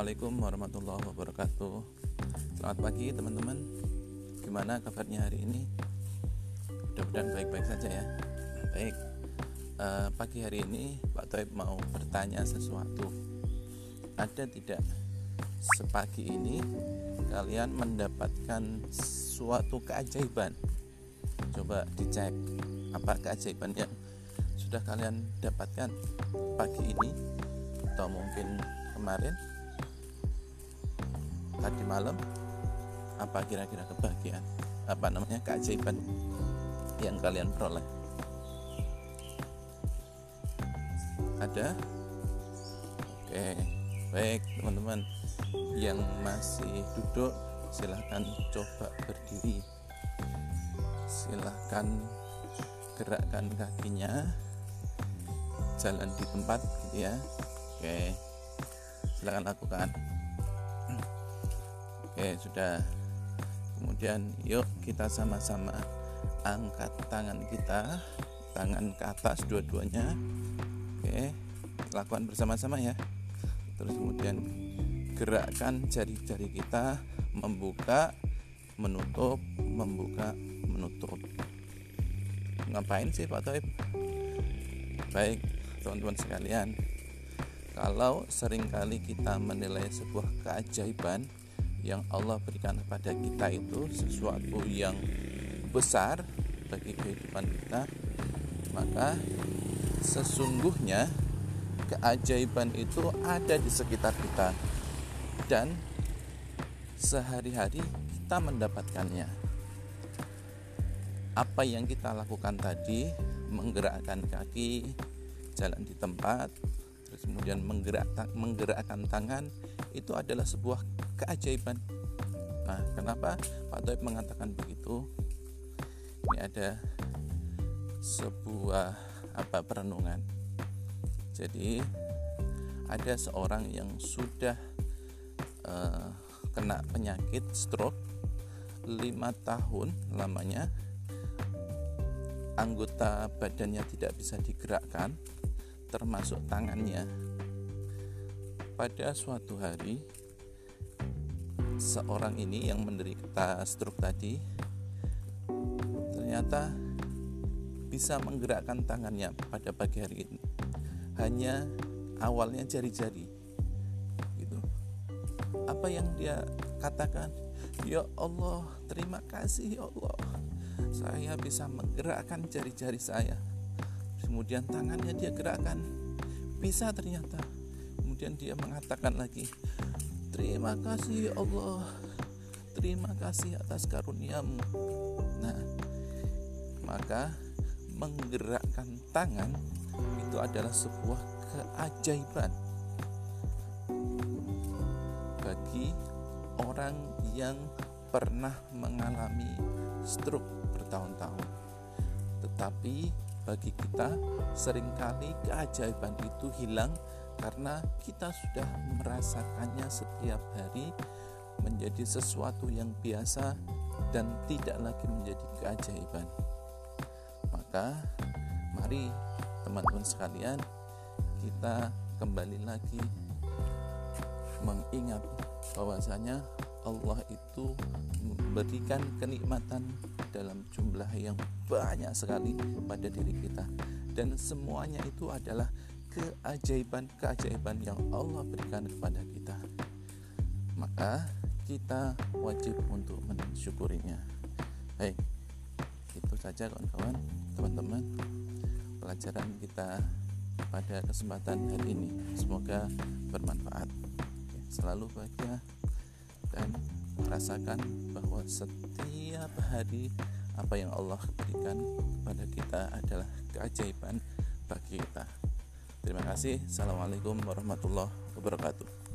Assalamualaikum warahmatullahi wabarakatuh. Selamat pagi teman-teman. Gimana kabarnya hari ini? Mudah-mudahan baik-baik saja ya. Baik. Uh, Pagi hari ini Pak Toib mau bertanya sesuatu. Ada tidak sepagi ini Kalian mendapatkan suatu keajaiban? Coba dicek Apa keajaiban yang sudah kalian dapatkan pagi ini? Atau mungkin kemarin tadi malam. Apa kira-kira kebahagiaan? Apa namanya? Keajaiban yang kalian peroleh? Ada? Oke baik teman-teman. Yang masih duduk silahkan coba berdiri. Silahkan gerakkan kakinya. Jalan di tempat gitu ya. Oke silakan lakukan oke sudah. Kemudian yuk kita sama-sama angkat tangan kita tangan ke atas dua-duanya. Oke lakukan bersama-sama ya. Terus kemudian gerakkan jari-jari kita membuka menutup membuka menutup. Ngapain sih Pak Toib? Baik teman-teman sekalian. Kalau sering kali kita menilai sebuah keajaiban yang Allah berikan kepada kita itu sesuatu yang besar bagi kehidupan kita, maka sesungguhnya keajaiban itu ada di sekitar kita dan sehari-hari kita mendapatkannya. Apa yang kita lakukan tadi, menggerakkan kaki, jalan di tempat, terus kemudian menggerak, menggerakkan tangan itu adalah sebuah keajaiban. Nah kenapa Pak Toib mengatakan begitu? Ini ada sebuah apa perenungan. Jadi ada seorang yang sudah uh, kena penyakit stroke lima tahun lamanya anggota badannya tidak bisa digerakkan termasuk tangannya. Pada suatu hari, seorang ini yang menderita stroke tadi ternyata bisa menggerakkan tangannya pada pagi hari ini. Hanya awalnya jari-jari. Gitu. Apa yang dia katakan? Ya Allah, terima kasih ya Allah. Saya bisa menggerakkan jari-jari saya kemudian tangannya dia gerakkan. Bisa ternyata. Kemudian dia mengatakan lagi terima kasih Allah. Terima kasih atas karuniamu. Nah maka menggerakkan tangan itu adalah sebuah keajaiban bagi orang yang pernah mengalami stroke bertahun-tahun. Tetapi bagi kita sering kali keajaiban itu hilang karena kita sudah merasakannya setiap hari menjadi sesuatu yang biasa dan tidak lagi menjadi keajaiban. Maka mari teman-teman sekalian kita kembali lagi mengingat bahwasanya Allah itu memberikan kenikmatan dalam jumlah yang banyak sekali pada diri kita. Dan semuanya itu adalah keajaiban-keajaiban yang Allah berikan kepada kita. Maka kita wajib untuk mensyukurinya. Baik itu saja kawan-kawan teman-teman pelajaran kita pada kesempatan hari ini. Semoga bermanfaat. Selalu bahagia dan rasakan bahwa setiap hari apa yang Allah berikan kepada kita adalah keajaiban bagi kita. Terima kasih. Assalamualaikum warahmatullahi wabarakatuh.